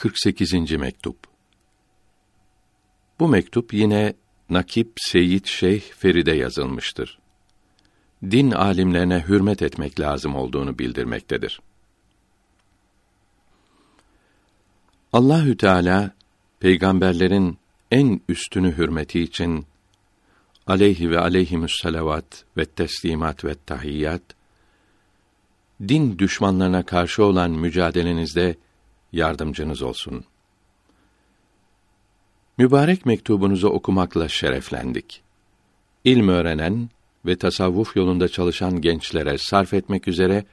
48. mektup. Bu mektup yine Nakip Seyit Şeyh Feride yazılmıştır. Din alimlerine hürmet etmek lazım olduğunu bildirmektedir. Allahü Teala peygamberlerin en üstünü hürmeti için aleyhi ve aleyhimüs salavat ve teslimat ve tahiyyat din düşmanlarına karşı olan mücadelenizde yardımcınız olsun. Mübarek mektubunuzu okumakla şereflendik. İlm öğrenen ve tasavvuf yolunda çalışan gençlere sarf etmek üzere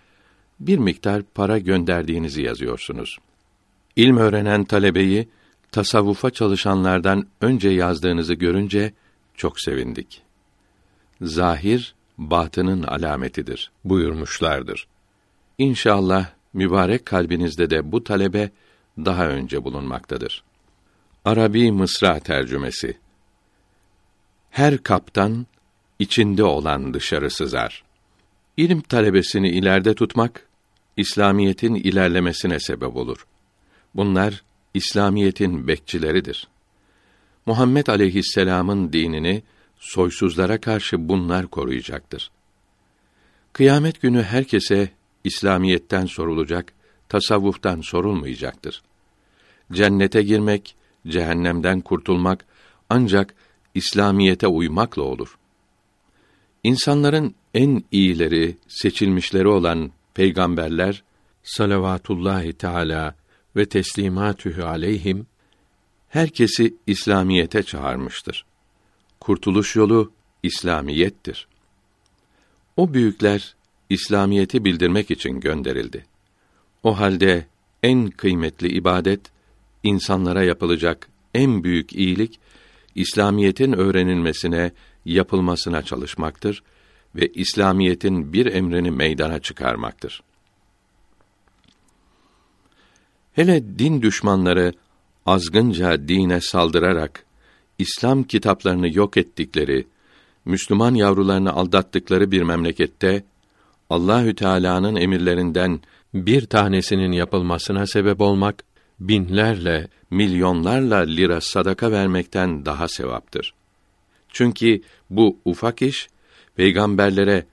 bir miktar para gönderdiğinizi yazıyorsunuz. İlm öğrenen talebeyi tasavvufa çalışanlardan önce yazdığınızı görünce çok sevindik. Zahir batının alametidir buyurmuşlardır. İnşallah mübarek kalbinizde de bu talebe daha önce bulunmaktadır. Arabi Mısra tercümesi Her kaptan içinde olan dışarı sızar. İlim talebesini ileride tutmak İslamiyetin ilerlemesine sebep olur. Bunlar İslamiyetin bekçileridir. Muhammed aleyhisselam'ın dinini soysuzlara karşı bunlar koruyacaktır. Kıyamet günü herkese İslamiyetten sorulacak, tasavvuftan sorulmayacaktır. Cennete girmek, cehennemden kurtulmak ancak İslamiyete uymakla olur. İnsanların en iyileri, seçilmişleri olan peygamberler salavatullahi teala ve teslimatühü aleyhim herkesi İslamiyete çağırmıştır. Kurtuluş yolu İslamiyettir. O büyükler İslamiyeti bildirmek için gönderildi. O halde en kıymetli ibadet insanlara yapılacak en büyük iyilik İslamiyetin öğrenilmesine, yapılmasına çalışmaktır ve İslamiyetin bir emrini meydana çıkarmaktır. Hele din düşmanları azgınca dine saldırarak İslam kitaplarını yok ettikleri, Müslüman yavrularını aldattıkları bir memlekette Allahü Teala'nın emirlerinden bir tanesinin yapılmasına sebep olmak binlerle, milyonlarla lira sadaka vermekten daha sevaptır. Çünkü bu ufak iş peygamberlere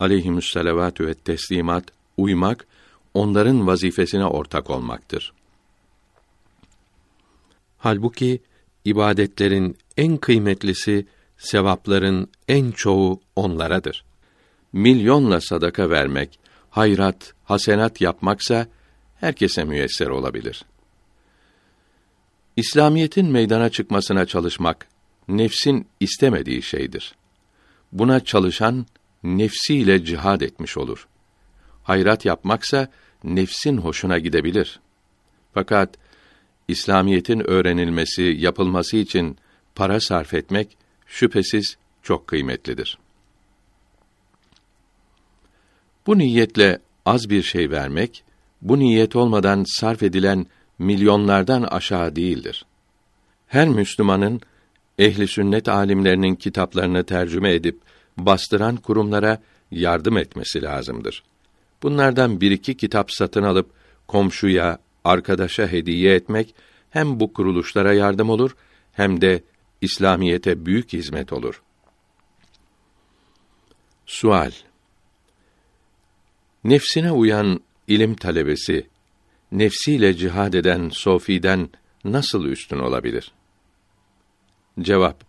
aleyhissalatu ve teslimat uymak onların vazifesine ortak olmaktır. Halbuki ibadetlerin en kıymetlisi sevapların en çoğu onlaradır milyonla sadaka vermek, hayrat, hasenat yapmaksa herkese müyesser olabilir. İslamiyetin meydana çıkmasına çalışmak nefsin istemediği şeydir. Buna çalışan nefsiyle cihad etmiş olur. Hayrat yapmaksa nefsin hoşuna gidebilir. Fakat İslamiyetin öğrenilmesi, yapılması için para sarf etmek şüphesiz çok kıymetlidir. Bu niyetle az bir şey vermek, bu niyet olmadan sarf edilen milyonlardan aşağı değildir. Her Müslümanın ehli sünnet alimlerinin kitaplarını tercüme edip bastıran kurumlara yardım etmesi lazımdır. Bunlardan bir iki kitap satın alıp komşuya, arkadaşa hediye etmek hem bu kuruluşlara yardım olur hem de İslamiyete büyük hizmet olur. Sual Nefsine uyan ilim talebesi, nefsiyle cihad eden sofiden nasıl üstün olabilir? Cevap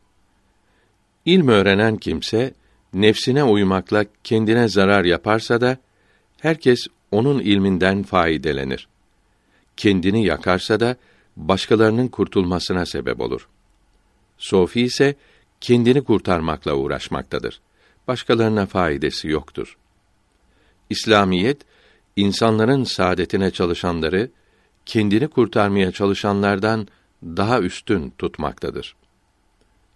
İlm öğrenen kimse, nefsine uymakla kendine zarar yaparsa da, herkes onun ilminden faydelenir. Kendini yakarsa da, başkalarının kurtulmasına sebep olur. Sofi ise, kendini kurtarmakla uğraşmaktadır. Başkalarına faydası yoktur.'' İslamiyet insanların saadetine çalışanları kendini kurtarmaya çalışanlardan daha üstün tutmaktadır.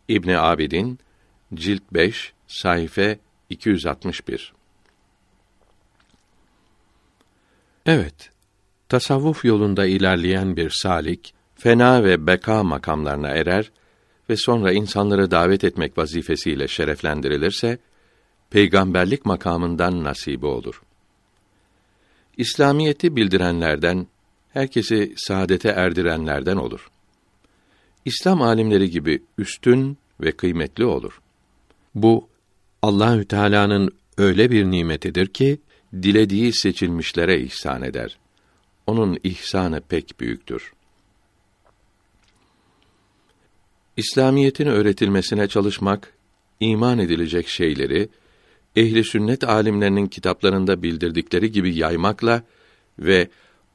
İbn Abidin cilt 5 sayfa 261 Evet, tasavvuf yolunda ilerleyen bir salik, fena ve beka makamlarına erer ve sonra insanları davet etmek vazifesiyle şereflendirilirse, peygamberlik makamından nasibi olur. İslamiyeti bildirenlerden herkesi saadete erdirenlerden olur. İslam alimleri gibi üstün ve kıymetli olur. Bu Allahü Teala'nın öyle bir nimetidir ki dilediği seçilmişlere ihsan eder. Onun ihsanı pek büyüktür. İslamiyetin öğretilmesine çalışmak, iman edilecek şeyleri ehli sünnet alimlerinin kitaplarında bildirdikleri gibi yaymakla ve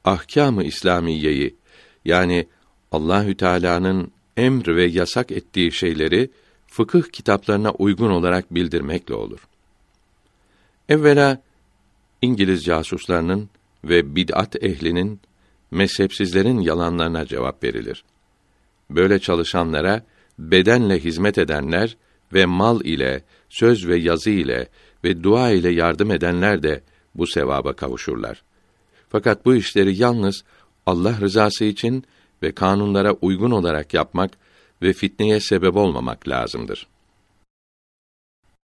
ahkâm-ı İslamiyeyi yani Allahü Teala'nın emr ve yasak ettiği şeyleri fıkıh kitaplarına uygun olarak bildirmekle olur. Evvela İngiliz casuslarının ve bid'at ehlinin mezhepsizlerin yalanlarına cevap verilir. Böyle çalışanlara bedenle hizmet edenler ve mal ile, söz ve yazı ile ve dua ile yardım edenler de bu sevaba kavuşurlar. Fakat bu işleri yalnız Allah rızası için ve kanunlara uygun olarak yapmak ve fitneye sebep olmamak lazımdır.